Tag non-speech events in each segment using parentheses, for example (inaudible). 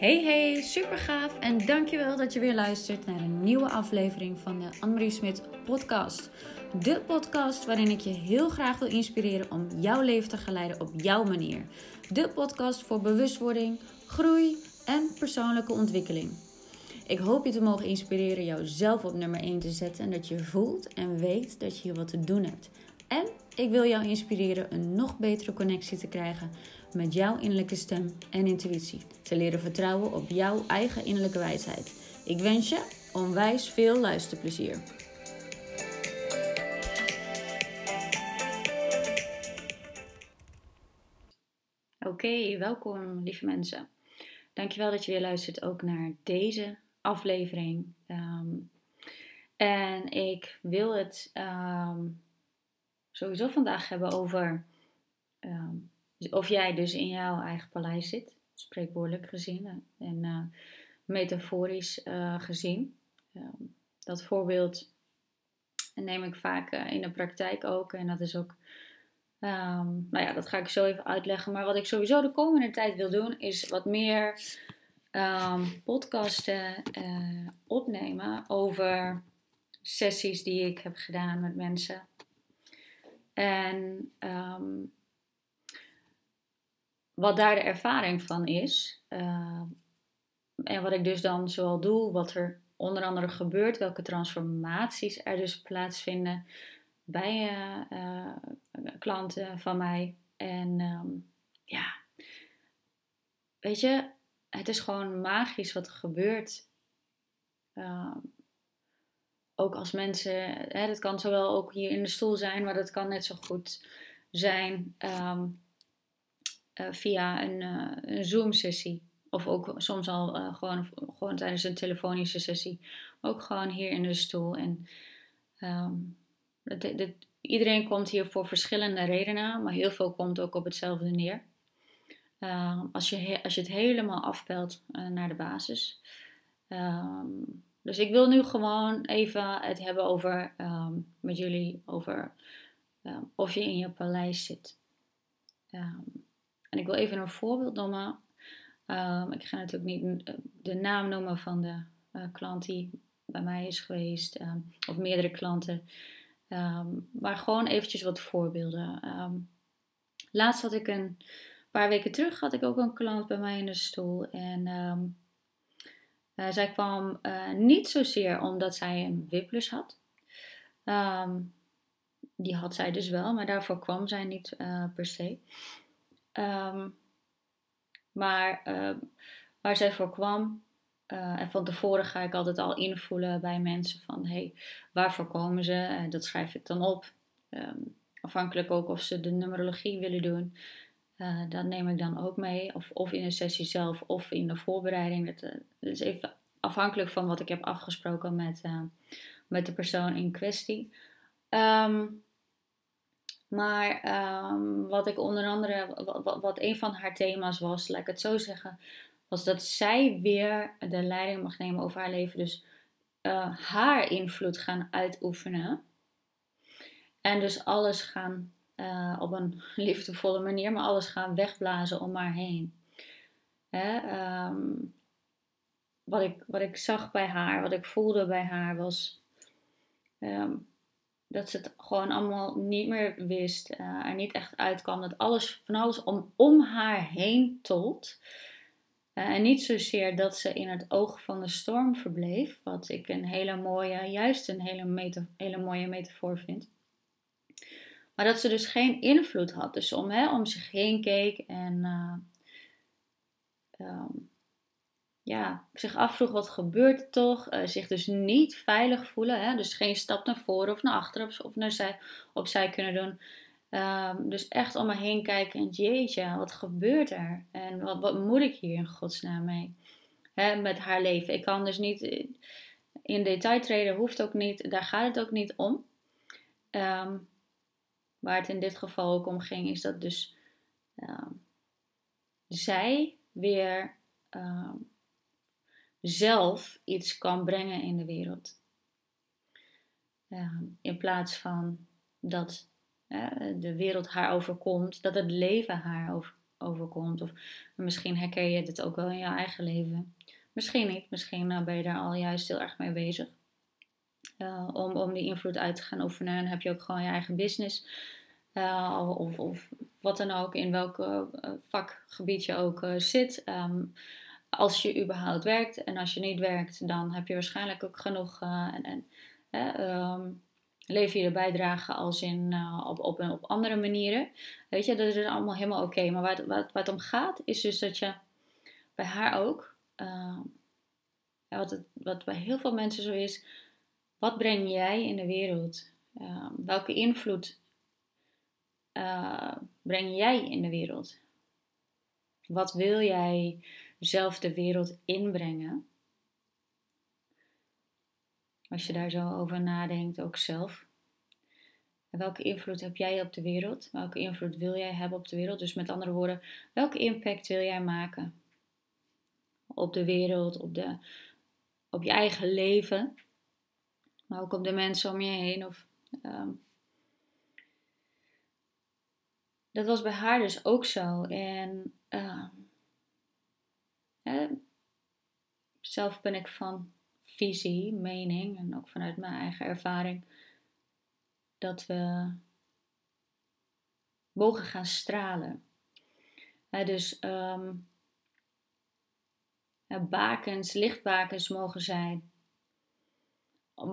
Hey hey, super gaaf en dankjewel dat je weer luistert naar een nieuwe aflevering van de Annemarie Smit podcast. De podcast waarin ik je heel graag wil inspireren om jouw leven te geleiden op jouw manier. De podcast voor bewustwording, groei en persoonlijke ontwikkeling. Ik hoop je te mogen inspireren jouzelf op nummer 1 te zetten en dat je voelt en weet dat je hier wat te doen hebt. En ik wil jou inspireren een nog betere connectie te krijgen met jouw innerlijke stem en intuïtie. Te leren vertrouwen op jouw eigen innerlijke wijsheid. Ik wens je onwijs veel luisterplezier. Oké, welkom lieve mensen. Dankjewel dat je weer luistert ook naar deze aflevering. Ehm, en ik wil het ehm, sowieso vandaag hebben over ehm, of jij dus in jouw eigen paleis zit, spreekwoordelijk gezien en uh, metaforisch uh, gezien. dat voorbeeld neem ik vaak in de praktijk ook en dat is ook Um, nou ja, dat ga ik zo even uitleggen. Maar wat ik sowieso de komende tijd wil doen, is wat meer um, podcasten opnemen over sessies die ik heb gedaan met mensen. En wat daar de ervaring van is. Uh, en wat ik dus dan zoal doe, wat er onder andere gebeurt, welke transformaties er dus plaatsvinden bij uh, klanten van mij. En um, ja, weet je, het is gewoon magisch wat er gebeurt. Uh, ook als mensen, hè, dat kan zowel ook hier in de stoel zijn, maar dat kan net zo goed zijn uh, via een, uh, een Zoom-sessie. Of ook soms al uh, gewoon, gewoon tijdens een telefonische sessie. Ook gewoon hier in de stoel. En het, het, iedereen komt hier voor verschillende redenen, maar heel veel komt ook op hetzelfde neer. Uh, als, je, als je het helemaal afpelt naar de basis. Um, dus ik wil nu gewoon even het hebben over, met jullie over of je in je paleis zit. En ik wil even een voorbeeld noemen. ik ga natuurlijk niet de naam noemen van de uh, klant die bij mij is geweest, of meerdere klanten. Um, maar gewoon eventjes wat voorbeelden. Laatst had ik een paar weken terug had ik ook een klant bij mij in de stoel. En uh, zij kwam uh, niet zozeer omdat zij een wiplus had. die had zij dus wel, maar daarvoor kwam zij niet per se. Maar waar zij voor kwam, uh, en van tevoren ga ik altijd al invoelen bij mensen van hey, waarvoor komen ze? Uh, dat schrijf ik dan op. Um, afhankelijk ook of ze de numerologie willen doen. Uh, dat neem ik dan ook mee. Of, of in de sessie zelf of in de voorbereiding. Dat, dat is even afhankelijk van wat ik heb afgesproken met, met de persoon in kwestie. Um, maar um, wat ik onder andere, wat, een van haar thema's was, laat ik het zo zeggen, was dat zij weer de leiding mag nemen over haar leven. Dus uh, haar invloed gaan uitoefenen. En dus alles gaan uh, op een (laughs) liefdevolle manier, maar alles gaan wegblazen om haar heen. Hè, um, wat, ik, wat ik zag bij haar, wat ik voelde bij haar was um, dat ze het gewoon allemaal niet meer wist. Uh, er niet echt uitkwam. Dat alles van alles om, om haar heen tolt. Uh, en niet zozeer dat ze in het oog van de storm verbleef, wat ik een hele mooie, juist een hele, meta, hele mooie metafoor vind. Maar dat ze dus geen invloed had. Dus om, hè, om zich heen keek en uh, um, ja, zich afvroeg wat gebeurt er toch. Uh, zich dus niet veilig voelen. Hè? Dus geen stap naar voren of naar achteren of naar zij, opzij kunnen doen. Um, dus echt om me heen kijken en jeetje, wat gebeurt er? En wat, wat moet ik hier in godsnaam mee? He, met haar leven. Ik kan dus niet in detail treden, hoeft ook niet. Daar gaat het ook niet om. Um, waar het in dit geval ook om ging, is dat dus um, zij weer zelf iets kan brengen in de wereld. in plaats van dat de wereld haar overkomt, dat het leven haar over, overkomt. Of misschien herken je dit ook wel in je eigen leven. Misschien niet. Misschien eh, ben je daar al juist heel erg mee bezig. Uh, om, om die invloed uit te gaan oefenen. En heb je ook gewoon je eigen business. Of, of wat dan ook, in welk vakgebied je ook zit. Um, als je überhaupt werkt. En als je niet werkt, dan heb je waarschijnlijk ook genoeg. en, en um, lever je de bijdrage als in op, op, op andere manieren. Weet je, dat is allemaal helemaal oké. Maar waar, waar, waar het om gaat, is dus dat je bij haar ook uh, wat, het, wat bij heel veel mensen zo is, wat breng jij in de wereld? Uh, welke invloed uh, breng jij in de wereld? Wat wil jij zelf de wereld inbrengen? Als je daar zo over nadenkt, ook zelf. welke invloed heb jij op de wereld? Welke invloed wil jij hebben op de wereld? Dus met andere woorden, welke impact wil jij maken? op de wereld, op, de, op je eigen leven, maar ook op de mensen om je heen. Of, um, dat was bij haar dus ook zo. En uh, zelf ben ik van visie, mening en ook vanuit mijn eigen ervaring dat we mogen gaan stralen. dus um, bakens, lichtbakens mogen zijn.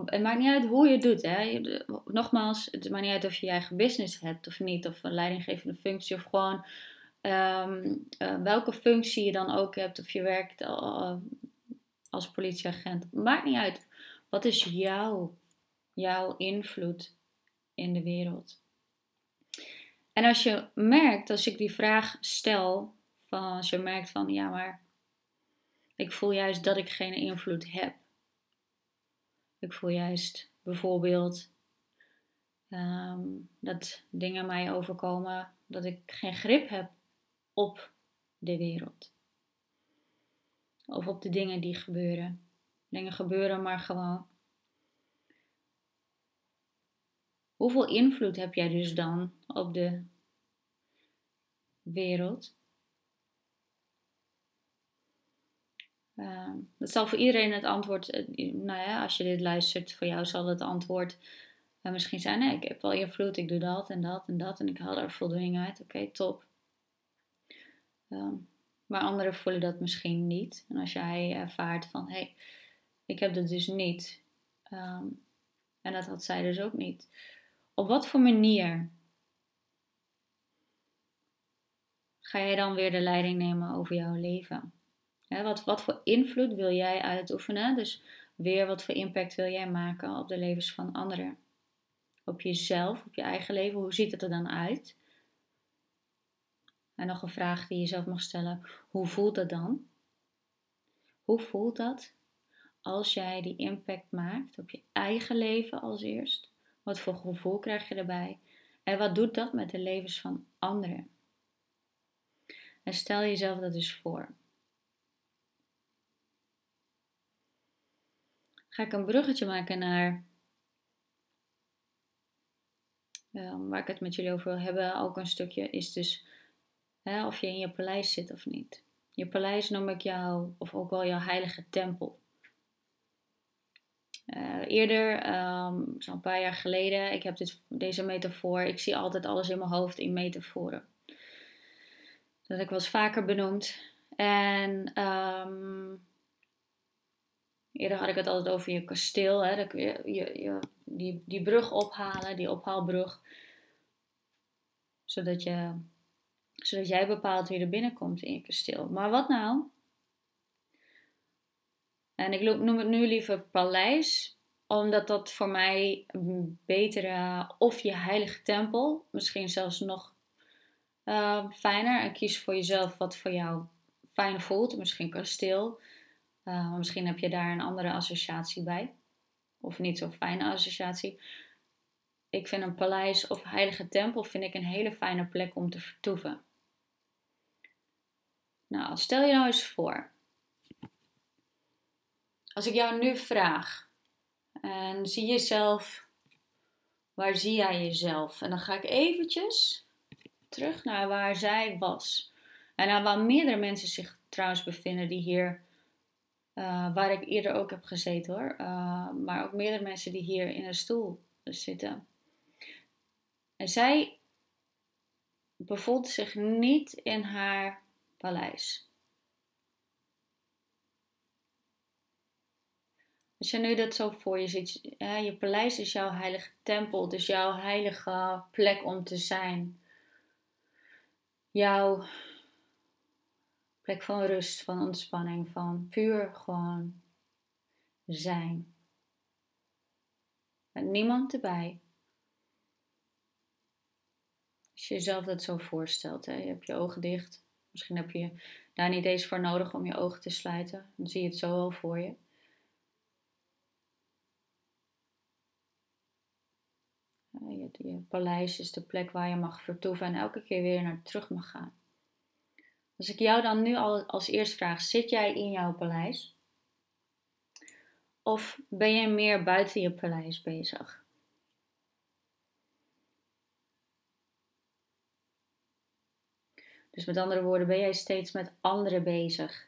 Het maakt niet uit hoe je het doet. Hè. Nogmaals, het maakt niet uit of je je eigen business hebt of niet, of een leidinggevende functie, of gewoon ehm, eh, welke functie je dan ook hebt, of je werkt als politieagent. Maakt niet uit. Wat is jouw, jouw invloed in de wereld? En als je merkt, als ik die vraag stel, van als je merkt van ja, maar ik voel juist dat ik geen invloed heb. Ik voel juist bijvoorbeeld ehm, dat dingen mij overkomen, dat ik geen grip heb op de wereld. Of op de dingen die gebeuren. Dingen gebeuren maar gewoon. Hoeveel invloed heb jij dus dan op de wereld? Uh, dat zal voor iedereen het antwoord, uh, nou ja, als je dit luistert, voor jou zal het antwoord uh, misschien zijn: nee, ik heb wel invloed, ik doe dat en dat en dat en ik haal daar voldoening uit. Oké, top. Maar anderen voelen dat misschien niet. En als jij ervaart van: hé, hey, ik heb dat dus niet. Um, en dat had zij dus ook niet. Op wat voor manier ga jij dan weer de leiding nemen over jouw leven? wat, wat voor invloed wil jij uitoefenen? Dus weer wat voor impact wil jij maken op de levens van anderen? Op jezelf, op je eigen leven. Hoe ziet het er dan uit? En nog een vraag die je zelf mag stellen. Hoe voelt dat dan? Hoe voelt dat als jij die impact maakt op je eigen leven als eerst? Wat voor gevoel krijg je erbij? En wat doet dat met de levens van anderen? En stel jezelf dat eens voor. ga ik een bruggetje maken naar um, waar ik het met jullie over wil hebben. Ook een stukje is dus hè, of je in je paleis zit of niet. Je paleis noem ik jou, of ook wel jouw heilige tempel. Uh, eerder, um, zo'n paar jaar geleden, ik heb dit, deze metafoor, ik zie altijd alles in mijn hoofd in metaforen. Dat ik was vaker benoemd. En um, Eerder had ik het altijd over je kasteel. Hè? Dat je, je, je, die, die brug ophalen, die ophaalbrug. Zodat, je, zodat jij bepaalt wie er binnenkomt in je kasteel. Maar wat nou? En ik noem het nu liever paleis, omdat dat voor mij een betere, of je heilige tempel, misschien zelfs nog uh, fijner. En kies voor jezelf wat voor jou fijn voelt. Misschien kasteel. Uh, misschien heb je daar een andere associatie bij. Of niet zo'n fijne associatie. Ik vind een paleis of heilige tempel vind ik een hele fijne plek om te vertoeven. Nou, stel je nou eens voor. Als ik jou nu vraag. En zie jezelf. Waar zie jij jezelf? En dan ga ik eventjes terug naar waar zij was. En nou, waar meerdere mensen zich trouwens bevinden die hier, uh, waar ik eerder ook heb gezeten hoor, uh, maar ook meerdere mensen die hier in een stoel zitten. En zij bevond zich niet in haar paleis. Als je nu dat zo voor je ziet, je paleis is jouw heilige tempel, dus jouw heilige plek om te zijn. Jouw plek van rust, van ontspanning, van puur gewoon zijn. Met niemand erbij. Als je jezelf dat zo voorstelt, hè, je hebt je ogen dicht. Misschien heb je daar niet eens voor nodig om je ogen te sluiten. Dan zie je het zo al voor je. Je, je paleis is de plek waar je mag vertoeven en elke keer weer naar terug mag gaan. Als ik jou dan nu al als eerst vraag, zit jij in jouw paleis? Of ben jij meer buiten je paleis bezig? Dus met andere woorden, ben jij steeds met anderen bezig?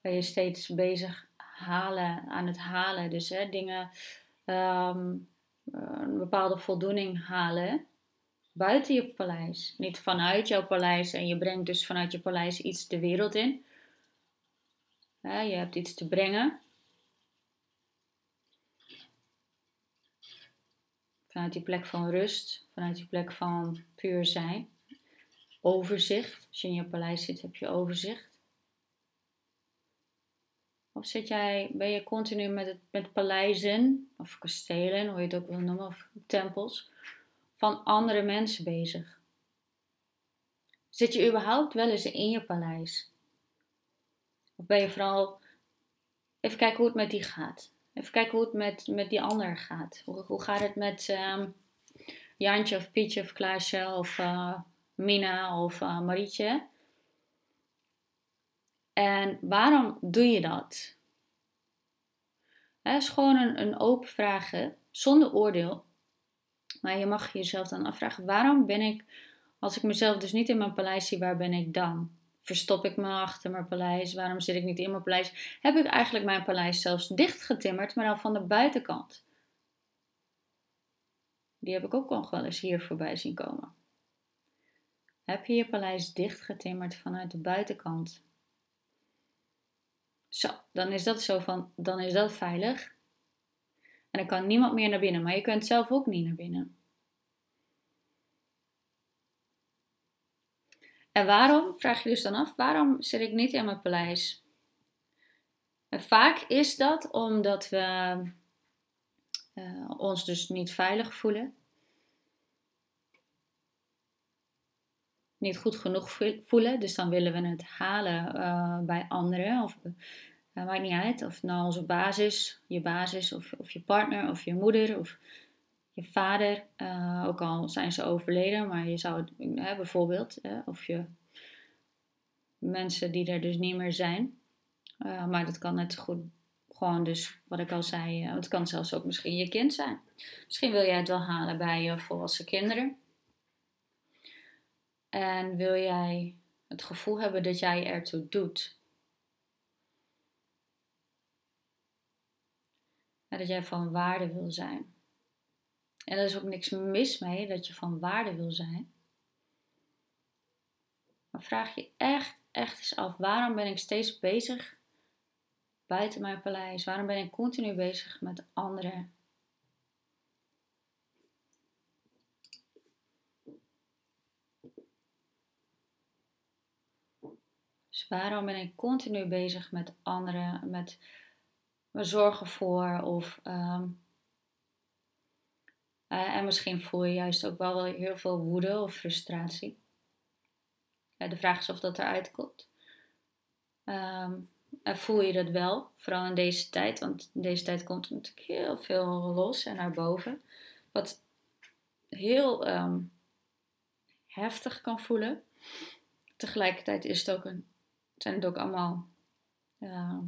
Ben je steeds bezig halen, aan het halen? Dus hè, dingen, um, een bepaalde voldoening halen buiten je paleis. Niet vanuit jouw paleis en je brengt dus vanuit je paleis iets de wereld in. je hebt iets te brengen. Vanuit die plek van rust, vanuit die plek van puur zijn. Overzicht. Als je in je paleis zit, heb je overzicht. Of zit jij, ben je continu met, het, met paleizen, of kastelen, hoe je het ook wil noemen, of tempels, van andere mensen bezig? Zit je überhaupt wel eens in je paleis? Of ben je vooral even kijken hoe het met die gaat? Even kijken hoe het met, met die ander gaat. Hoe, hoe gaat het met um, Jantje of Pietje of Klaasje of uh, Mina of uh, Marietje? En waarom doe je dat? Het is gewoon een, een open vragen, zonder oordeel. Maar je mag jezelf dan afvragen: waarom ben ik, als ik mezelf dus niet in mijn paleis zie, waar ben ik dan? Verstop ik me achter mijn paleis? Waarom zit ik niet in mijn paleis? Heb ik eigenlijk mijn paleis zelfs dichtgetimmerd, maar dan van de buitenkant? Die heb ik ook nog wel eens hier voorbij zien komen. Heb je je paleis dichtgetimmerd vanuit de buitenkant? Zo, dan is dat zo van, dan is dat veilig. En dan kan niemand meer naar binnen, maar je kunt zelf ook niet naar binnen. En waarom, vraag je dus dan af, waarom zit ik niet in mijn paleis? Vaak is dat omdat we uh, ons dus niet veilig voelen. Niet goed genoeg voelen, dus dan willen we het halen uh, bij anderen. Of uh, maakt niet uit of nou onze basis, je basis, of, of je partner, of je moeder, of je vader. Uh, ook al zijn ze overleden, maar je zou bijvoorbeeld, of je mensen die er dus niet meer zijn. maar dat kan net goed gewoon dus, wat ik al zei, het kan zelfs ook misschien je kind zijn. Misschien wil jij het wel halen bij je volwassen kinderen. En wil jij het gevoel hebben dat jij ertoe doet. En dat jij van waarde wil zijn. En er is ook niks mis mee dat je van waarde wil zijn. Maar vraag je echt, echt eens af: waarom ben ik steeds bezig buiten mijn paleis? Waarom ben ik continu bezig met anderen? Dus waarom ben ik continu bezig met anderen, met me zorgen voor of. Ehm, eh, en misschien voel je juist ook wel heel veel woede of frustratie. de vraag is of dat eruit komt. Um, en voel je dat wel, vooral in deze tijd, want in deze tijd komt er natuurlijk heel veel los en naar boven. Wat heel ehm, heftig kan voelen. Tegelijkertijd is het ook een zijn het ook allemaal. Uh,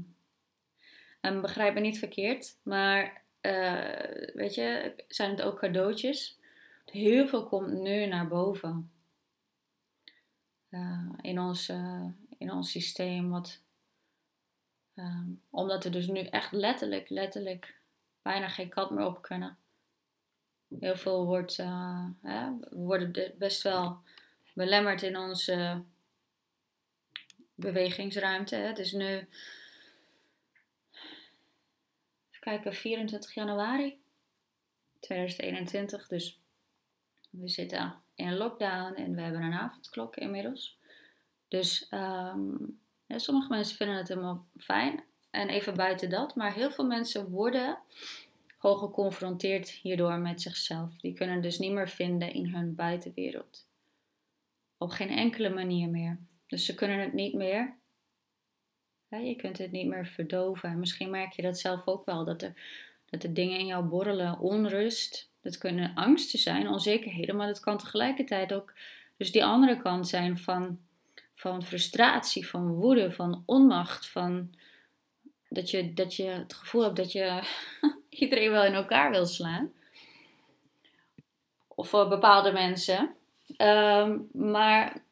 en begrijp me niet verkeerd, maar uh, weet je, zijn het ook cadeautjes? Heel veel komt nu naar boven. in, ons, in ons systeem. Wat, ehm, omdat we dus nu echt letterlijk, letterlijk bijna geen kat meer op kunnen. Heel veel wordt, we worden best wel belemmerd in onze bewegingsruimte. Hè. Is nu, even kijken, 24 januari 2021. Dus we zitten in lockdown en we hebben een avondklok inmiddels. Dus ja, sommige mensen vinden het helemaal fijn. En even buiten dat, maar heel veel mensen worden gewoon geconfronteerd hierdoor met zichzelf. Die kunnen dus niet meer vinden in hun buitenwereld. Op geen enkele manier meer. Dus ze kunnen het niet meer. je kunt het niet meer verdoven. Misschien merk je dat zelf ook wel. Dat er, dat er dingen in jou borrelen. Onrust. Dat kunnen angsten zijn, onzekerheden. Maar dat kan tegelijkertijd ook dus die andere kant zijn van, van frustratie, van woede, van onmacht. Van dat je, dat je het gevoel hebt dat je (laughs) iedereen wel in elkaar wil slaan. Of voor bepaalde mensen. Ehm, maar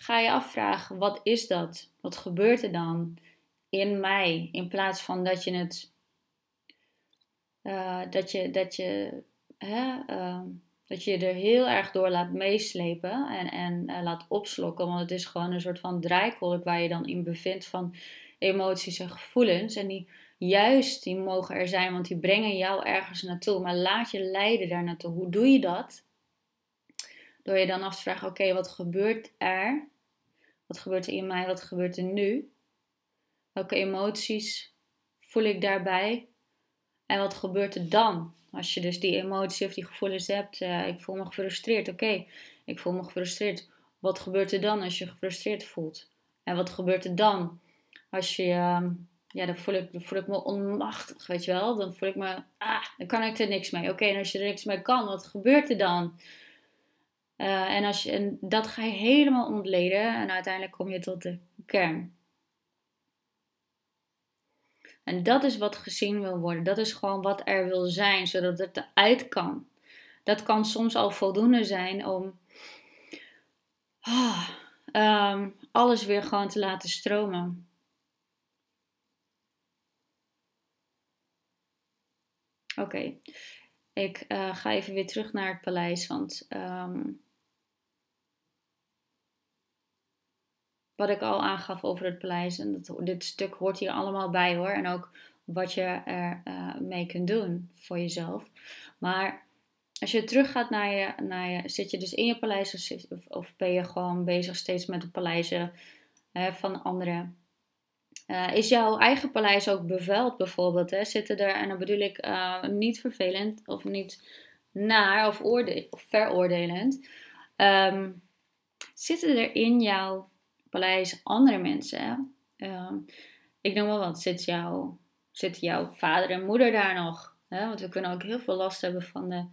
ga je afvragen, wat is dat? Wat gebeurt er dan in mij? In plaats van dat je het, uh, dat je, dat je, hè, uh, dat je er heel erg door laat meeslepen en, en uh, laat opslokken. Want het is gewoon een soort van draaikolk waar je dan in bevindt van emoties en gevoelens. En die juist, die mogen er zijn, want die brengen jou ergens naartoe. Maar laat je leiden daar naartoe. Hoe doe je dat? Door je dan af te vragen, oké, wat gebeurt er? Wat gebeurt er in mij? Wat gebeurt er nu? Welke emoties voel ik daarbij? En wat gebeurt er dan? Als je dus die emotie of die gevoelens hebt. Uh, ik voel me gefrustreerd. Oké, ik voel me gefrustreerd. Wat gebeurt er dan als je gefrustreerd voelt? En wat gebeurt er dan als je... Uh, ja, dan voel, ik, voel ik me onmachtig, weet je wel. Dan voel ik me... Ah, dan kan ik er niks mee. Oké, en als je er niks mee kan, wat gebeurt er dan? Uh, en, als je, en dat ga je helemaal ontleden en uiteindelijk kom je tot de kern. En dat is wat gezien wil worden. Dat is gewoon wat er wil zijn, zodat het eruit kan. Dat kan soms al voldoende zijn om oh, um, alles weer gewoon te laten stromen. Oké, ik uh, ga even weer terug naar het paleis, want um, wat ik al aangaf over het paleis. En dat, dit stuk hoort hier allemaal bij hoor. En ook wat je er uh, mee kunt doen voor jezelf. Maar als je teruggaat naar je, naar je. Zit je dus in je paleis of, of ben je gewoon bezig steeds met de paleizen hè, van anderen? Uh, is jouw eigen paleis ook beveld bijvoorbeeld? Hè? Zitten er, en dan bedoel ik uh, niet vervelend of niet naar of, oorde of veroordelend. Um, zitten er in jouw paleis andere mensen. Uh, ik noem wel wat, zit, zit jouw vader en moeder daar nog? Want we kunnen ook heel veel last hebben van de,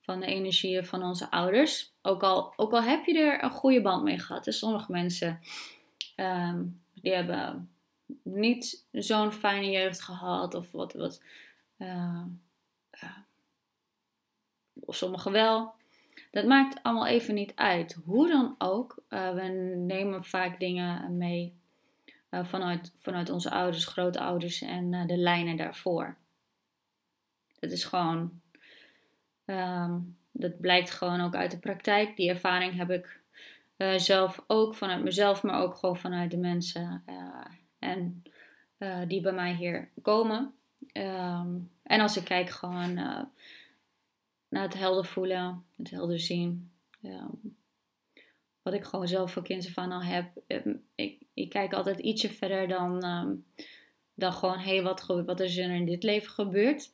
van de energieën van onze ouders. Ook al, ook al heb je er een goede band mee gehad. Dus sommige mensen um, die hebben niet zo'n fijne jeugd gehad. Of wat, wat uh, uh, of sommigen wel. Dat maakt allemaal even niet uit. Hoe dan ook, uh, we nemen vaak dingen mee uh, vanuit, vanuit onze ouders, grootouders en uh, de lijnen daarvoor. Dat is gewoon, um, dat blijkt gewoon ook uit de praktijk. Die ervaring heb ik zelf ook vanuit mezelf, maar ook gewoon vanuit de mensen en, die bij mij hier komen. Um, en als ik kijk gewoon naar het helder voelen, het helder zien. Ja. Wat ik gewoon zelf voor kinderen van al heb. Ehm, ik, ik kijk altijd ietsje verder dan, um, dan gewoon, hé, hey, wat, wat is er in dit leven gebeurd?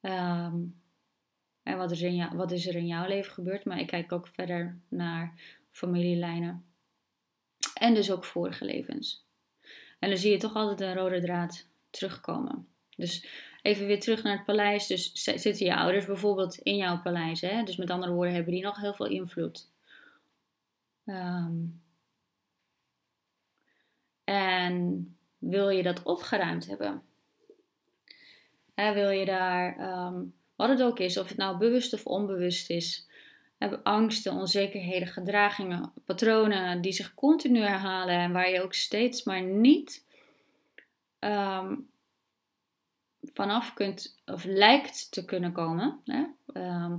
En wat is, in wat is er in jouw leven gebeurd? Maar ik kijk ook verder naar familielijnen. En dus ook vorige levens. En dan zie je toch altijd een rode draad terugkomen. Dus even weer terug naar het paleis. Dus zitten je ouders bijvoorbeeld in jouw paleis. Hè? Dus met andere woorden hebben die nog heel veel invloed. Um, en wil je dat opgeruimd hebben? Hè, wil je daar, um, wat het ook is, of het nou bewust of onbewust is, angsten, onzekerheden, gedragingen, patronen die zich continu herhalen en waar je ook steeds maar niet ehm, vanaf kunt of lijkt te kunnen komen. Hè? Ehm,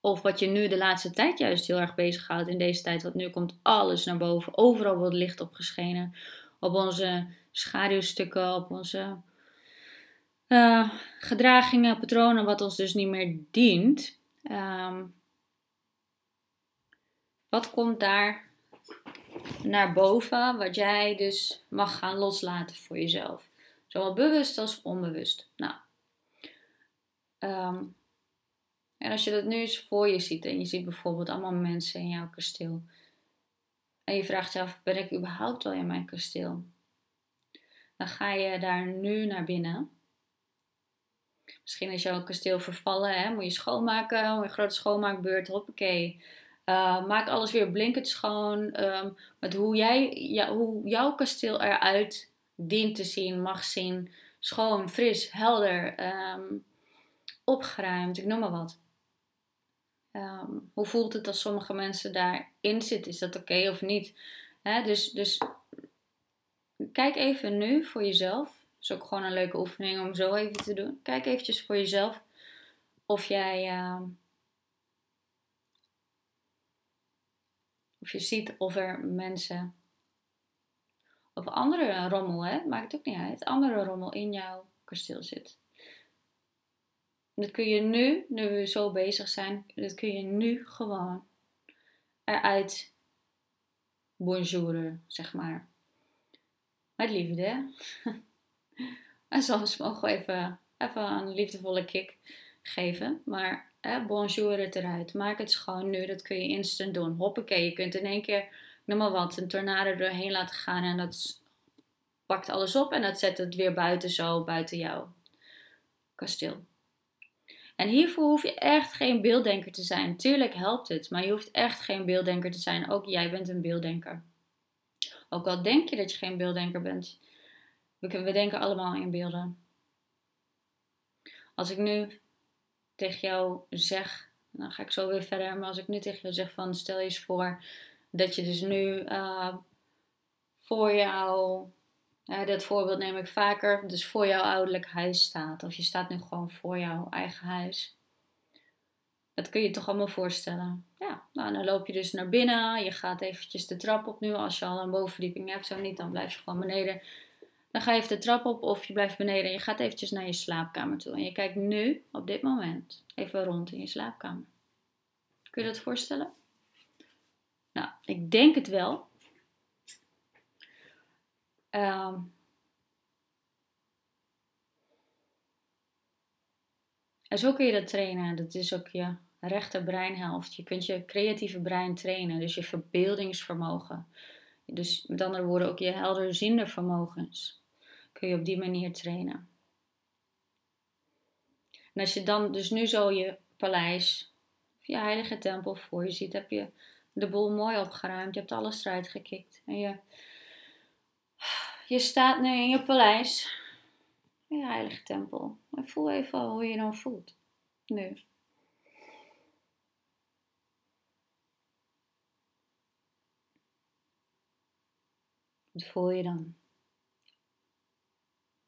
of wat je nu de laatste tijd juist heel erg bezighoudt in deze tijd, want nu komt alles naar boven. Overal wordt licht opgeschenen. Op onze schaduwstukken, op onze uh, gedragingen, patronen, wat ons dus niet meer dient. Ehm, wat komt daar naar boven, wat jij dus mag gaan loslaten voor jezelf? Zowel bewust als onbewust. Nou, um, en als je dat nu eens voor je ziet en je ziet bijvoorbeeld allemaal mensen in jouw kasteel. En je vraagt je af, ben ik überhaupt wel in mijn kasteel? Dan ga je daar nu naar binnen. Misschien is jouw kasteel vervallen, hè? moet je schoonmaken, een grote schoonmaakbeurt, hoppakee. Uh, maak alles weer blinkend schoon. Um, met hoe, jij, ja, hoe jouw kasteel eruit dient te zien, mag zien. Schoon, fris, helder, um, opgeruimd, ik noem maar wat. Ehm, hoe voelt het als sommige mensen daarin zitten? Is dat oké of niet? dus, dus kijk even nu voor jezelf. Dat is ook gewoon een leuke oefening om zo even te doen. Kijk eventjes voor jezelf of jij. Uh, of je ziet of er mensen. Of andere rommel, hè? maakt het ook niet uit. Andere rommel in jouw kasteel zit. Dat kun je nu, nu we zo bezig zijn, dat kun je nu gewoon eruit bonjouren, zeg maar. Met liefde. (laughs) en soms mogen we even, even een liefdevolle kick geven. Maar hè, bonjour het eruit. Maak het schoon nu. Dat kun je instant doen. Hoppakee. Je kunt in één keer, noem maar wat, een tornado doorheen laten gaan. En dat pakt alles op. En dat zet het weer buiten zo, buiten jouw kasteel. En hiervoor hoef je echt geen beelddenker te zijn. Tuurlijk helpt het, maar je hoeft echt geen beelddenker te zijn. Ook jij bent een beelddenker. Ook al denk je dat je geen beelddenker bent, we, denken allemaal in beelden. Als ik nu tegen jou zeg, dan ga ik zo weer verder, maar als ik nu tegen jou zeg van stel je eens voor dat je dus nu uh, voor jou uh, dat voorbeeld neem ik vaker. Dus voor jouw ouderlijk huis staat. Of je staat nu gewoon voor jouw eigen huis. Dat kun je je toch allemaal voorstellen. Ja, nou dan loop je dus naar binnen. Je gaat eventjes de trap op nu. Als je al een bovenverdieping hebt, zo niet, dan blijf je gewoon beneden. Dan ga je even de trap op of je blijft beneden. En je gaat eventjes naar je slaapkamer toe. En je kijkt nu, op dit moment, even rond in je slaapkamer. Kun je dat voorstellen? Nou, ik denk het wel. Um, en zo kun je dat trainen. Dat is ook je rechter breinhelft. Je kunt je creatieve brein trainen, dus je verbeeldingsvermogen. Dus met andere woorden ook je helderziende vermogens kun je op die manier trainen. En als je dan dus nu zo je paleis, je heilige tempel voor je ziet, heb je de boel mooi opgeruimd. Je hebt alles eruit gekikt. En je je staat nu in je paleis, in je heilige tempel. Voel even hoe je dan voelt. Nu. Wat voel je dan?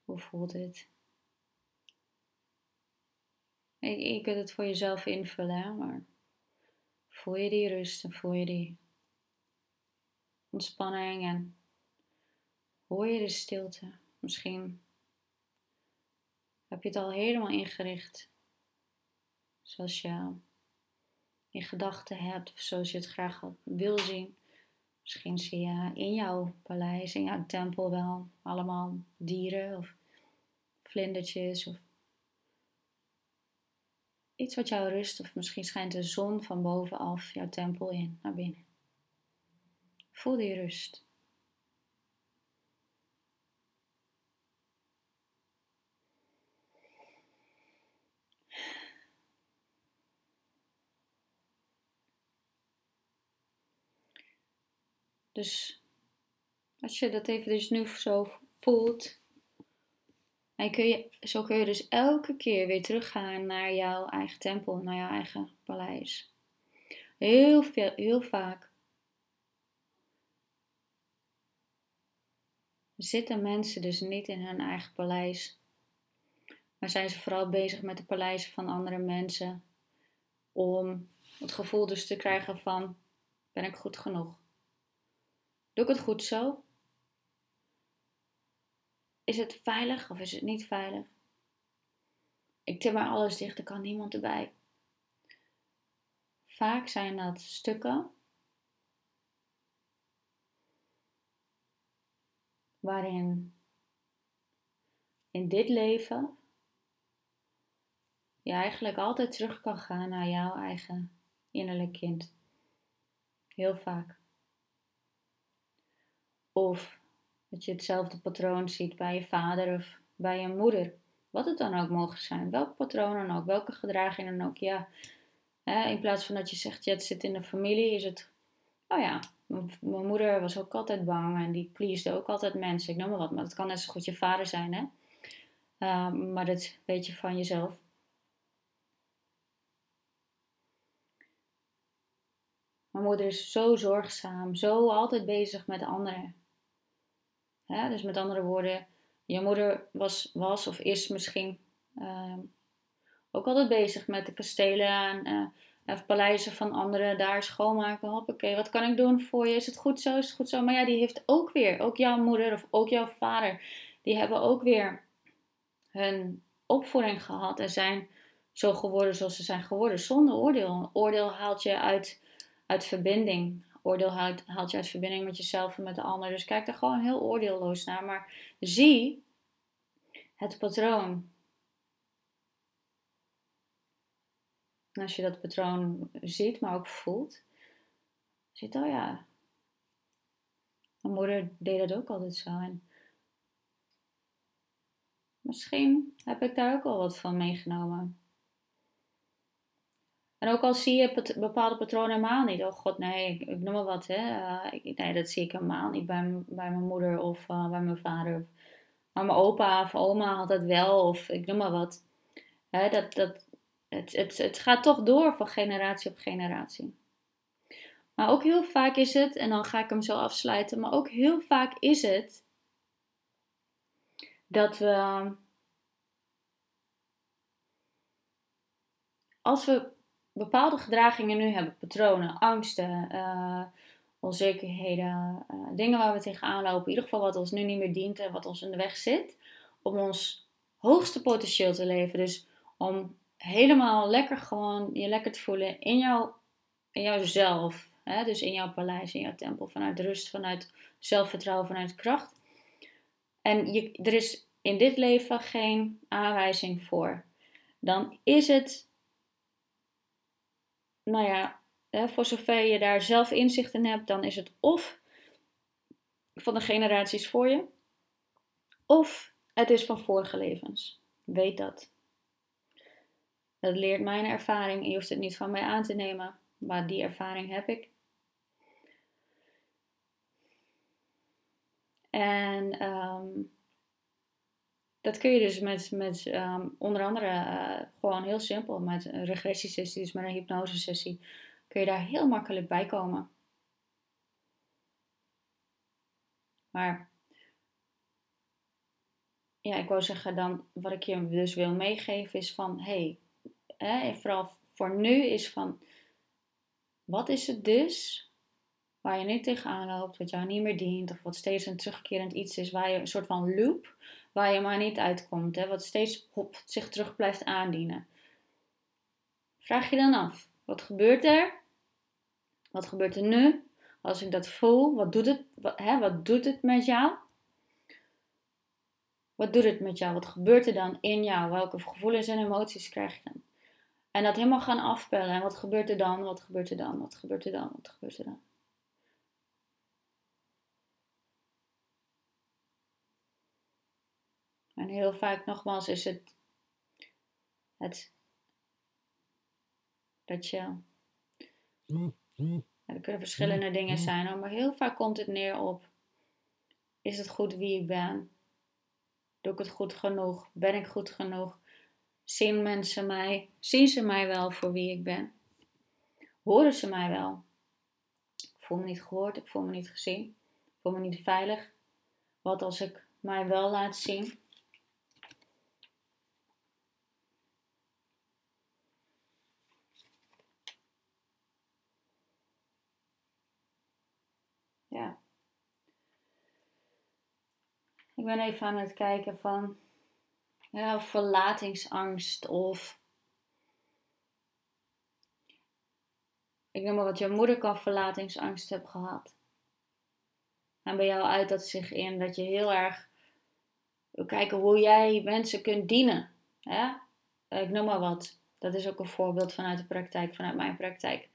Hoe voelt het? Je, kunt het voor jezelf invullen, maar voel je die rust en voel je die ontspanning en Hoor je de stilte? Misschien heb je het al helemaal ingericht zoals je in gedachten hebt of zoals je het graag wil zien. Misschien zie je in jouw paleis, in jouw tempel wel allemaal dieren of vlindertjes of iets wat jou rust. Of misschien schijnt de zon van bovenaf jouw tempel in naar binnen. Voel die rust. Dus als je dat even dus nu zo voelt. En kun je, zo kun je dus elke keer weer teruggaan naar jouw eigen tempel, naar jouw eigen paleis. Heel, veel, heel vaak zitten mensen dus niet in hun eigen paleis. Maar zijn ze vooral bezig met de paleizen van andere mensen. Om het gevoel dus te krijgen van, ben ik goed genoeg? Doe ik het goed zo? Is het veilig of is het niet veilig? Ik tim maar alles dicht, er kan niemand erbij. Vaak zijn dat stukken waarin in dit leven je eigenlijk altijd terug kan gaan naar jouw eigen innerlijk kind. Heel vaak. Of dat je hetzelfde patroon ziet bij je vader of bij je moeder. Wat het dan ook mogen zijn. Welk patroon dan ook. Welke gedraging dan ook. Ja. In plaats van dat je zegt, ja, het zit in de familie, is het, oh ja, mijn moeder was ook altijd bang en die pleasde ook altijd mensen. Ik noem maar wat, maar het kan net zo goed je vader zijn, hè. Ehm, maar dat weet je van jezelf. Mijn moeder is zo zorgzaam, zo altijd bezig met anderen. Dus met andere woorden, je moeder was, was of is misschien ehm, ook altijd bezig met de kastelen en uh, paleizen van anderen. Daar schoonmaken. Hoppakee, wat kan ik doen voor je? Is het goed zo? Is het goed zo? Maar ja, die heeft ook weer, ook jouw moeder of ook jouw vader, die hebben ook weer hun opvoeding gehad en zijn zo geworden zoals ze zijn geworden, zonder oordeel. Oordeel haalt je uit uit verbinding. Oordeel haalt, haalt je uit verbinding met jezelf en met de ander. Dus kijk er gewoon heel oordeelloos naar. Maar zie het patroon. En als je dat patroon ziet, maar ook voelt, ziet, oh ja, mijn moeder deed dat ook altijd zo. En misschien heb ik daar ook al wat van meegenomen. En ook al zie je bepaalde patronen helemaal niet. Oh god, nee, ik, noem maar wat. Hè. Uh, ik, nee, dat zie ik helemaal niet bij, bij mijn moeder of uh, bij mijn vader. Maar mijn opa of oma had dat wel, of ik noem maar wat. Hè, dat, dat, het, het, het gaat toch door van generatie op generatie. Maar ook heel vaak is het, en dan ga ik hem zo afsluiten, maar ook heel vaak is het dat we. Als we bepaalde gedragingen nu hebben, patronen, angsten, uh, onzekerheden, uh, dingen waar we tegenaan lopen, in ieder geval wat ons nu niet meer dient en wat ons in de weg zit, om ons hoogste potentieel te leven. Dus om helemaal lekker gewoon je lekker te voelen in, jou, in jouzelf. Hè? Dus in jouw paleis, in jouw tempel, vanuit rust, vanuit zelfvertrouwen, vanuit kracht. En je, er is in dit leven geen aanwijzing voor. Dan is het nou ja, voor zover je daar zelf inzicht in hebt, dan is het of van de generaties voor je, of het is van vorige levens. Weet dat. Dat leert mijn ervaring. Je hoeft het niet van mij aan te nemen, maar die ervaring heb ik. En um, dat kun je dus met, met ehm, onder andere uh, gewoon heel simpel, met een regressiesessie, dus met een hypnosesessie, kun je daar heel makkelijk bij komen. Maar ja, ik wou zeggen dan, wat ik je dus wil meegeven is van, hey, hè, vooral voor nu is van, wat is het dus waar je nu tegenaan loopt, wat jou niet meer dient, of wat steeds een terugkerend iets is, waar je een soort van loop, waar je maar niet uitkomt, hè, wat steeds hop, zich terug blijft aandienen. Vraag je dan af, wat gebeurt er? Wat gebeurt er nu? Als ik dat voel, wat doet het, wat, hè, wat doet het met jou? Wat doet het met jou? Wat gebeurt er dan in jou? Welke gevoelens en emoties krijg je dan? En dat helemaal gaan afpellen. En wat gebeurt er dan? Wat gebeurt er dan? Wat gebeurt er dan? Wat gebeurt er dan? Heel vaak nogmaals is het, het dat je. er kunnen verschillende dingen zijn, maar heel vaak komt het neer op: is het goed wie ik ben? Doe ik het goed genoeg? Ben ik goed genoeg? Zien mensen mij? Zien ze mij wel voor wie ik ben? horen ze mij wel? Ik voel me niet gehoord, ik voel me niet gezien, ik voel me niet veilig. Wat als ik mij wel laat zien? Ja. Ik ben even aan het kijken van ja, verlatingsangst of ik noem maar wat, je moeder kan verlatingsangst hebben gehad. En bij jou uit dat zich in dat je heel erg wil kijken hoe jij mensen kunt dienen. Ja? Ik noem maar wat. Dat is ook een voorbeeld vanuit de praktijk, vanuit mijn praktijk.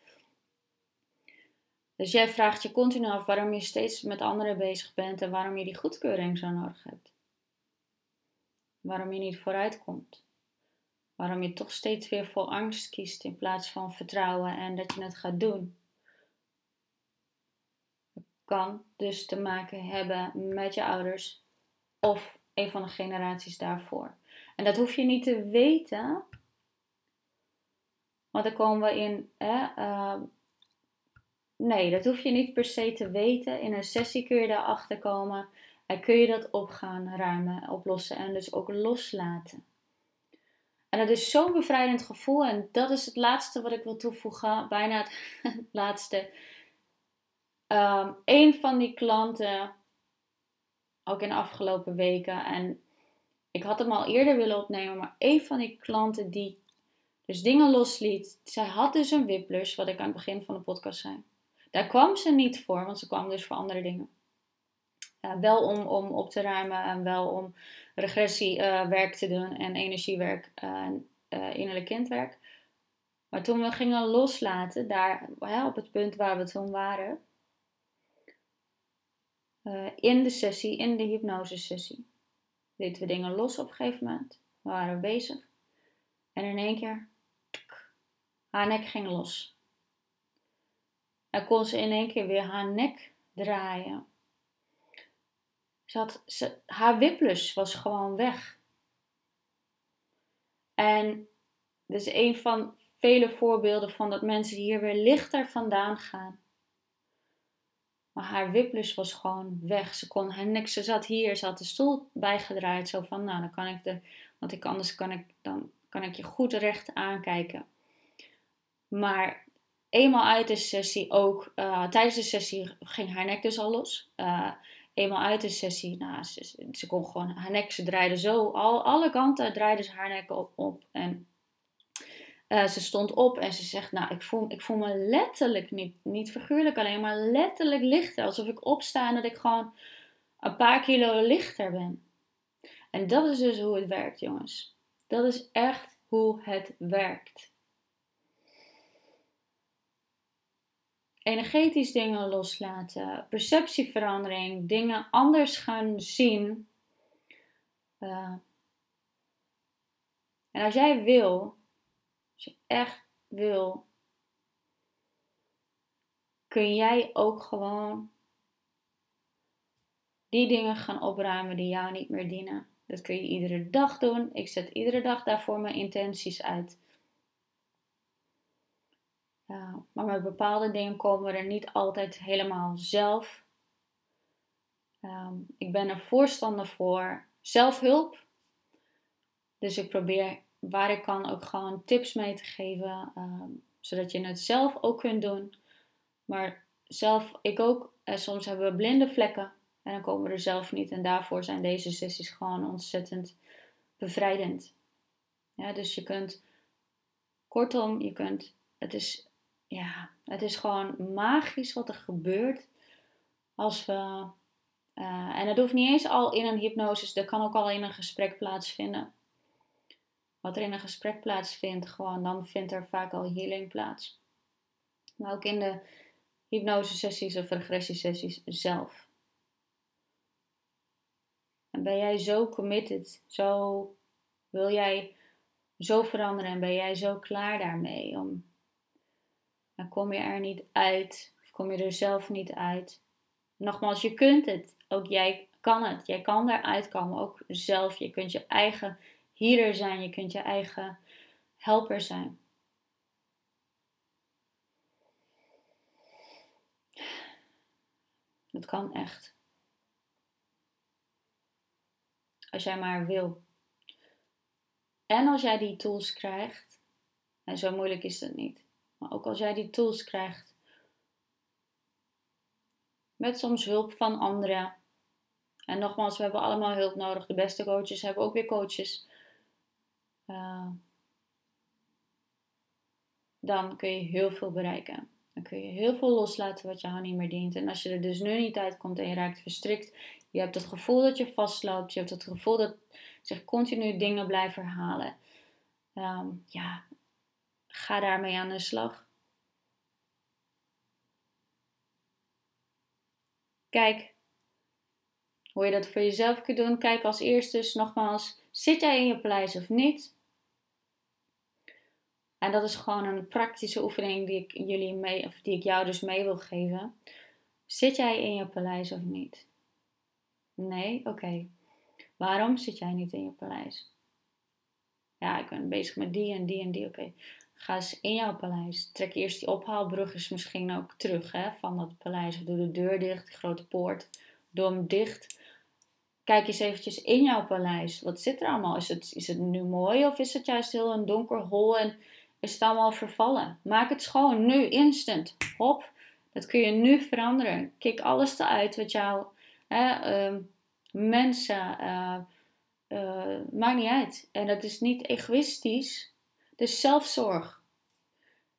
Dus jij vraagt je continu af waarom je steeds met anderen bezig bent en waarom je die goedkeuring zo nodig hebt. Waarom je niet vooruit komt. Waarom je toch steeds weer voor angst kiest in plaats van vertrouwen en dat je het gaat doen. Het kan dus te maken hebben met je ouders of een van de generaties daarvoor. En dat hoef je niet te weten. Want dan komen we in. Hè, uh, nee, dat hoef je niet per se te weten. In een sessie kun je daarachter komen. En kun je dat op gaan ruimen, oplossen en dus ook loslaten. En dat is zo'n bevrijdend gevoel. En dat is het laatste wat ik wil toevoegen. Bijna het, (laughs) laatste. Um, een van die klanten, ook in de afgelopen weken. En ik had hem al eerder willen opnemen. Maar een van die klanten die dus dingen losliet. Zij had dus een whiplash, wat ik aan het begin van de podcast zei. Daar kwam ze niet voor, want ze kwam dus voor andere dingen. Wel om, om op te ruimen en wel om regressiewerk uh, te doen en energiewerk en uh, innerlijk kindwerk. Maar toen we gingen loslaten, daar hè, op het punt waar we toen waren, in de sessie, in de hypnosesessie, lieten we dingen los op een gegeven moment. We waren bezig. En in één keer, haar nek ging los. En kon ze in één keer weer haar nek draaien. Ze had, ze, haar whiplash was gewoon weg. En dit is een van vele voorbeelden van dat mensen hier weer lichter vandaan gaan. Maar haar whiplash was gewoon weg. Ze kon haar nek, ze zat hier, ze had de stoel bijgedraaid. Zo van, nou dan kan ik de, want ik, anders kan ik, dan kan ik je goed recht aankijken. Maar eenmaal uit de sessie ook, uh, tijdens de sessie ging haar nek dus al los. Uh, eenmaal uit de sessie, nou, ze, kon gewoon haar nek, ze draaide zo, al, alle kanten draaide ze haar nek op. op en uh, ze stond op en ze zegt, nou, ik voel, ik voel me letterlijk, niet, niet figuurlijk alleen, maar letterlijk lichter. Alsof ik opsta en dat ik gewoon een paar kilo lichter ben. En dat is dus hoe het werkt, jongens. Dat is echt hoe het werkt. Energetisch dingen loslaten, perceptieverandering, dingen anders gaan zien. Uh, en als jij wil, als je echt wil, kun jij ook gewoon die dingen gaan opruimen die jou niet meer dienen. Dat kun je iedere dag doen. Ik zet iedere dag daarvoor mijn intenties uit. Maar met bepaalde dingen komen we er niet altijd helemaal zelf. Um, ik ben er voorstander voor zelfhulp. Dus ik probeer waar ik kan ook gewoon tips mee te geven. Um, zodat je het zelf ook kunt doen. Maar zelf, ik ook. En soms hebben we blinde vlekken. En dan komen we er zelf niet. En daarvoor zijn deze sessies gewoon ontzettend bevrijdend. Ja, dus je kunt, kortom, je kunt, het is ja, het is gewoon magisch wat er gebeurt als we. Uh, en dat hoeft niet eens al in een hypnosis, dat kan ook al in een gesprek plaatsvinden. Wat er in een gesprek plaatsvindt, gewoon, dan vindt er vaak al healing plaats. Maar ook in de hypnosesessies of regressiesessies zelf. En ben jij zo committed, zo wil jij zo veranderen en ben jij zo klaar daarmee om dan kom je er niet uit. Of kom je er zelf niet uit. Nogmaals, je kunt het. Ook jij kan het. Jij kan eruit komen. Ook zelf. Je kunt je eigen healer zijn. Je kunt je eigen helper zijn. Dat kan echt. Als jij maar wil. En als jij die tools krijgt, en zo moeilijk is dat niet maar ook als jij die tools krijgt, met soms hulp van anderen. En nogmaals, we hebben allemaal hulp nodig. De beste coaches hebben ook weer coaches. Uh, dan kun je heel veel bereiken. Dan kun je heel veel loslaten wat jou niet meer dient. En als je er dus nu niet uitkomt en je raakt verstrikt, je hebt het gevoel dat je vastloopt, je hebt het gevoel dat zich continu dingen blijven herhalen. Ehm, ja, ga daarmee aan de slag. Kijk hoe je dat voor jezelf kunt doen. Kijk als eerste nogmaals, zit jij in je paleis of niet? En dat is gewoon een praktische oefening die ik, jullie mee, of die ik jou dus mee wil geven. Zit jij in je paleis of niet? Nee? Oké. Waarom zit jij niet in je paleis? Ja, ik ben bezig met die en die en die. Oké. Ga eens in jouw paleis. Trek eerst die ophaalbrug eens misschien ook terug hè, van dat paleis. Doe de deur dicht, de grote poort. Doe hem dicht. Kijk eens eventjes in jouw paleis. Wat zit er allemaal? Is het, is het nu mooi of is het juist heel een donker hol en is het allemaal vervallen. Maak het schoon, nu, instant. Hop, dat kun je nu veranderen. Kijk alles eruit wat jou, hè, uh, mensen, uh, uh, maakt niet uit. En dat is niet egoïstisch, is zelfzorg.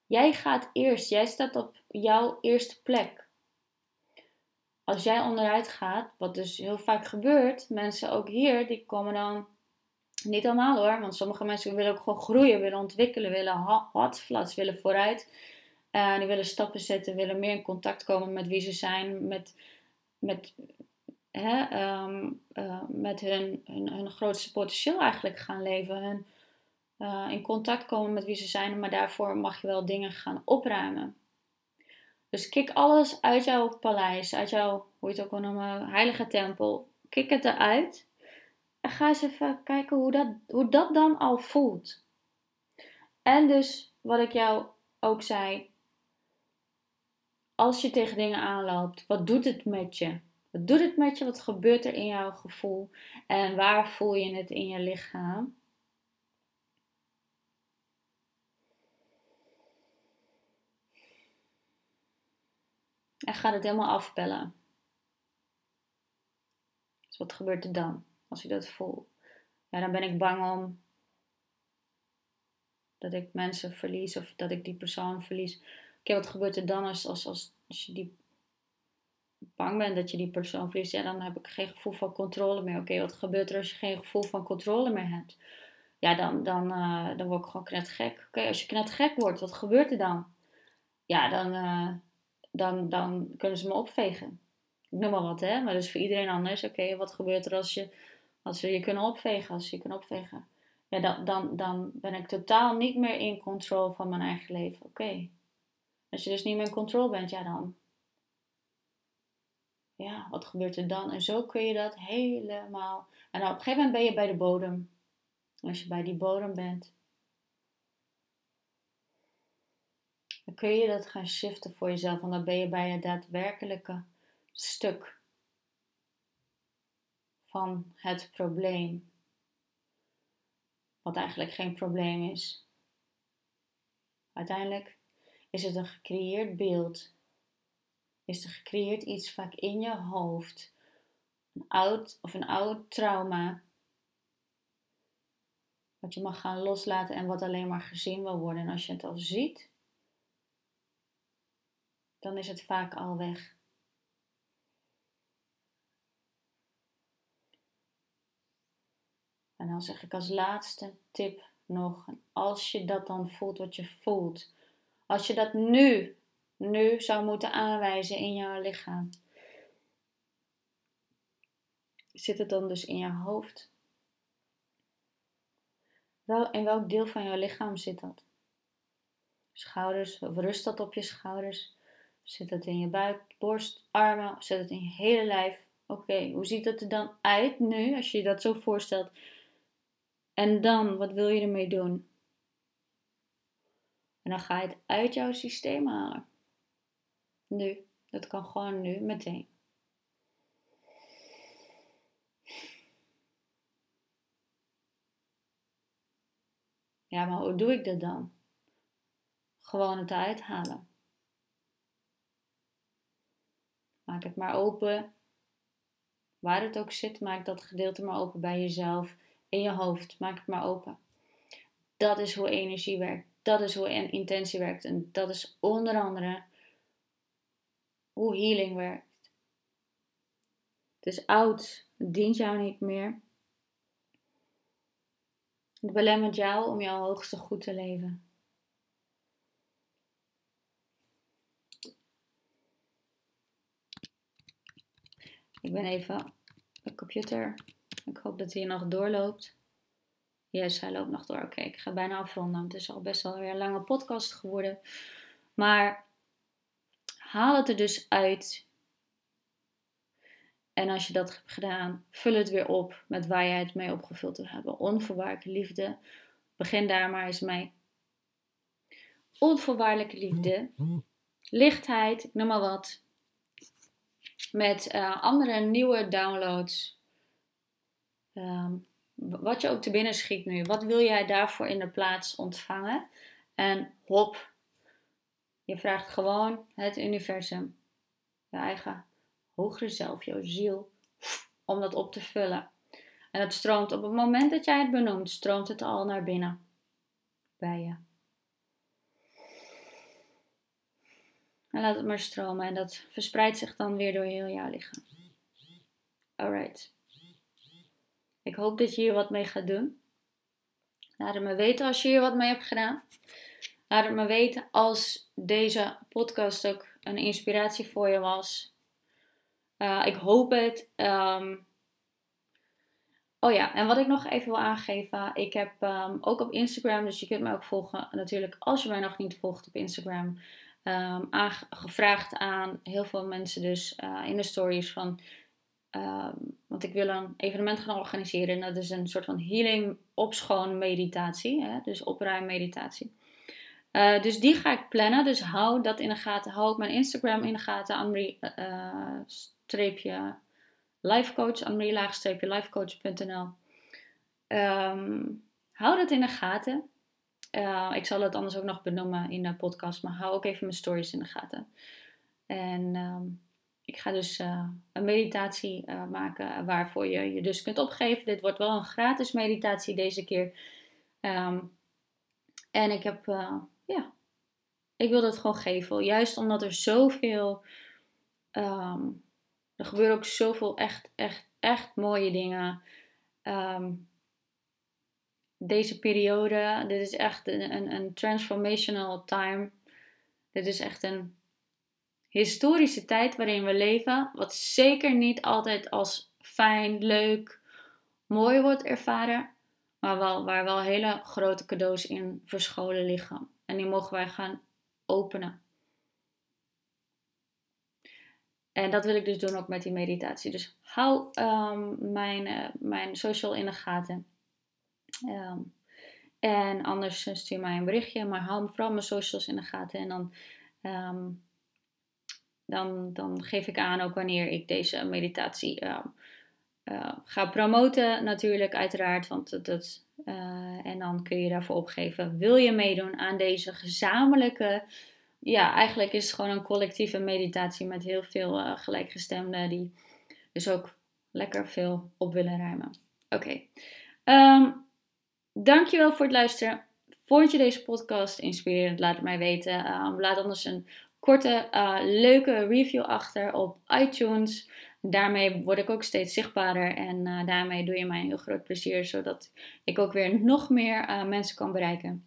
Jij gaat eerst, jij staat op jouw eerste plek. Als jij onderuit gaat, wat dus heel vaak gebeurt, mensen ook hier, die komen dan niet allemaal hoor, want sommige mensen willen ook gewoon groeien, willen ontwikkelen, willen hard, flats, willen vooruit. Uh, die willen stappen zetten, willen meer in contact komen met wie ze zijn, met, met, hè, ehm, eh, met hun, hun, hun, grootste potentieel eigenlijk gaan leven. Hun, uh, in contact komen met wie ze zijn, maar daarvoor mag je wel dingen gaan opruimen. Dus kik alles uit jouw paleis, uit jouw, hoe je het ook wil noemen, heilige tempel. Kik het eruit en ga eens even kijken hoe dat, hoe dat dan al voelt. En dus wat ik jou ook zei. Als je tegen dingen aanloopt, wat doet het met je? Wat doet het met je? Wat gebeurt er in jouw gevoel? En waar voel je het in je lichaam? En ga het helemaal afpellen. Dus wat gebeurt er dan? als ik dat voel. Ja, dan ben ik bang om dat ik mensen verlies of dat ik die persoon verlies. Oké, wat gebeurt er dan als, als, als, je die bang bent dat je die persoon verliest? Ja, dan heb ik geen gevoel van controle meer. Oké, wat gebeurt er als je geen gevoel van controle meer hebt? Ja, dan, dan, uh, dan word ik gewoon net gek. Oké, als je net gek wordt, wat gebeurt er dan? Ja, dan, uh, dan, dan kunnen ze me opvegen. Ik noem maar wat, hè. Maar dus voor iedereen anders. Oké, wat gebeurt er als je als ze je kunnen opvegen, als je kunnen opvegen. Ja, dan, dan, dan ben ik totaal niet meer in controle van mijn eigen leven. Oké. Als je dus niet meer in controle bent, ja dan. Ja, wat gebeurt er dan? En zo kun je dat helemaal. En op een gegeven moment ben je bij de bodem. Als je bij die bodem bent, dan kun je dat gaan shiften voor jezelf. Want dan ben je bij je daadwerkelijke stuk van het probleem. Wat eigenlijk geen probleem is. Uiteindelijk is het een gecreëerd beeld. Is er gecreëerd iets vaak in je hoofd. Een oud of een oud trauma. Wat je mag gaan loslaten en wat alleen maar gezien wil worden. En als je het al ziet, dan is het vaak al weg. En dan zeg ik als laatste tip nog, als je dat dan voelt wat je voelt, als je dat nu, nu zou moeten aanwijzen in jouw lichaam, zit het dan dus in je hoofd? Wel, in welk deel van jouw lichaam zit dat? Schouders, of rust dat op je schouders? Zet dat in je buik, borst, armen, zet het in je hele lijf. Oké, hoe ziet dat er dan uit nu, als je je dat zo voorstelt? En dan, wat wil je ermee doen? En dan ga je het uit jouw systeem halen. Nu, dat kan gewoon nu, meteen. Ja, maar hoe doe ik dat dan? Gewoon het uithalen. Maak het maar open. Waar het ook zit, maak dat gedeelte maar open bij jezelf. In je hoofd, maak het maar open. Dat is hoe energie werkt. Dat is hoe intentie werkt. En dat is onder andere hoe healing werkt. Het is oud. Het dient jou niet meer. Het belemmert jou om jouw hoogste goed te leven. Ik ben even de computer. Ik hoop dat hij nog doorloopt. Yes, hij loopt nog door. Oké, ik ga bijna afronden. Het is al best wel weer een lange podcast geworden. Maar haal het er dus uit. En als je dat hebt gedaan, vul het weer op met waar jij het mee opgevuld wil hebben. Onvoorwaardelijke liefde. Begin daar maar eens mee. Onvoorwaardelijke liefde. Lichtheid, ik noem maar wat. Met uh, andere nieuwe downloads. Um, wat je ook te binnen schiet nu. Wat wil jij daarvoor in de plaats ontvangen? En hop, je vraagt gewoon het universum, je eigen hogere zelf, jouw ziel, om dat op te vullen. En het stroomt op het moment dat jij het benoemt, stroomt het al naar binnen bij je. En laat het maar stromen en dat verspreidt zich dan weer door heel jouw lichaam. Alright. Ik hoop dat je hier wat mee gaat doen. Laat het me weten als je hier wat mee hebt gedaan. Laat het me weten als deze podcast ook een inspiratie voor je was. Uh, ik hoop het. Um, oh ja, en wat ik nog even wil aangeven. Ik heb um, ook op Instagram, dus je kunt me ook volgen natuurlijk als je mij nog niet volgt op Instagram. Um, gevraagd aan heel veel mensen dus uh, in de stories van Ehm, want ik wil een evenement gaan organiseren. En dat is een soort van healing opschoon meditatie. Hè? Dus opruim meditatie. Uh, dus die ga ik plannen. Dus hou dat in de gaten. Hou ook mijn Instagram in de gaten. Anmarie uh, streepje lifecoach. Anmarie laagstreepje lifecoach.nl um, Hou dat in de gaten. Uh, ik zal het anders ook nog benoemen in de podcast. Maar hou ook even mijn stories in de gaten. En... Um, ik ga dus uh, een meditatie uh, maken waarvoor je je dus kunt opgeven. Dit wordt wel een gratis meditatie deze keer. Um, en ik heb, ja, ik wil dat gewoon geven. Juist omdat er zoveel, um, er gebeuren ook zoveel echt, echt, echt mooie dingen. Um, deze periode, dit is echt een, een, een transformational time. Dit is echt een historische tijd waarin we leven, wat zeker niet altijd als fijn, leuk, mooi wordt ervaren, maar wel, waar wel hele grote cadeaus in verscholen liggen. En die mogen wij gaan openen. En dat wil ik dus doen ook met die meditatie. Dus hou um, mijn, uh, mijn social in de gaten. Um, en anders stuur mij een berichtje, maar hou vooral mijn socials in de gaten. En dan um, dan, dan geef ik aan ook wanneer ik deze meditatie uh, uh, ga promoten, natuurlijk, uiteraard. Want dat, uh, en dan kun je daarvoor opgeven. Wil je meedoen aan deze gezamenlijke. Ja, eigenlijk is het gewoon een collectieve meditatie met heel veel gelijkgestemden die dus ook lekker veel op willen ruimen. Oké. Dankjewel voor het luisteren. Vond je deze podcast inspirerend? Laat het mij weten. Um, laat anders een korte, uh, leuke review achter op iTunes. Daarmee word ik ook steeds zichtbaarder en uh, daarmee doe je mij een heel groot plezier, zodat ik ook weer nog meer uh, mensen kan bereiken.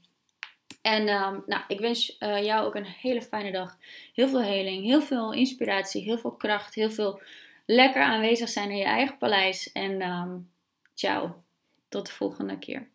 En um, nou, ik wens jou ook een hele fijne dag. Heel veel heling, heel veel inspiratie, heel veel kracht, heel veel lekker aanwezig zijn in je eigen paleis. En um, ciao, tot de volgende keer.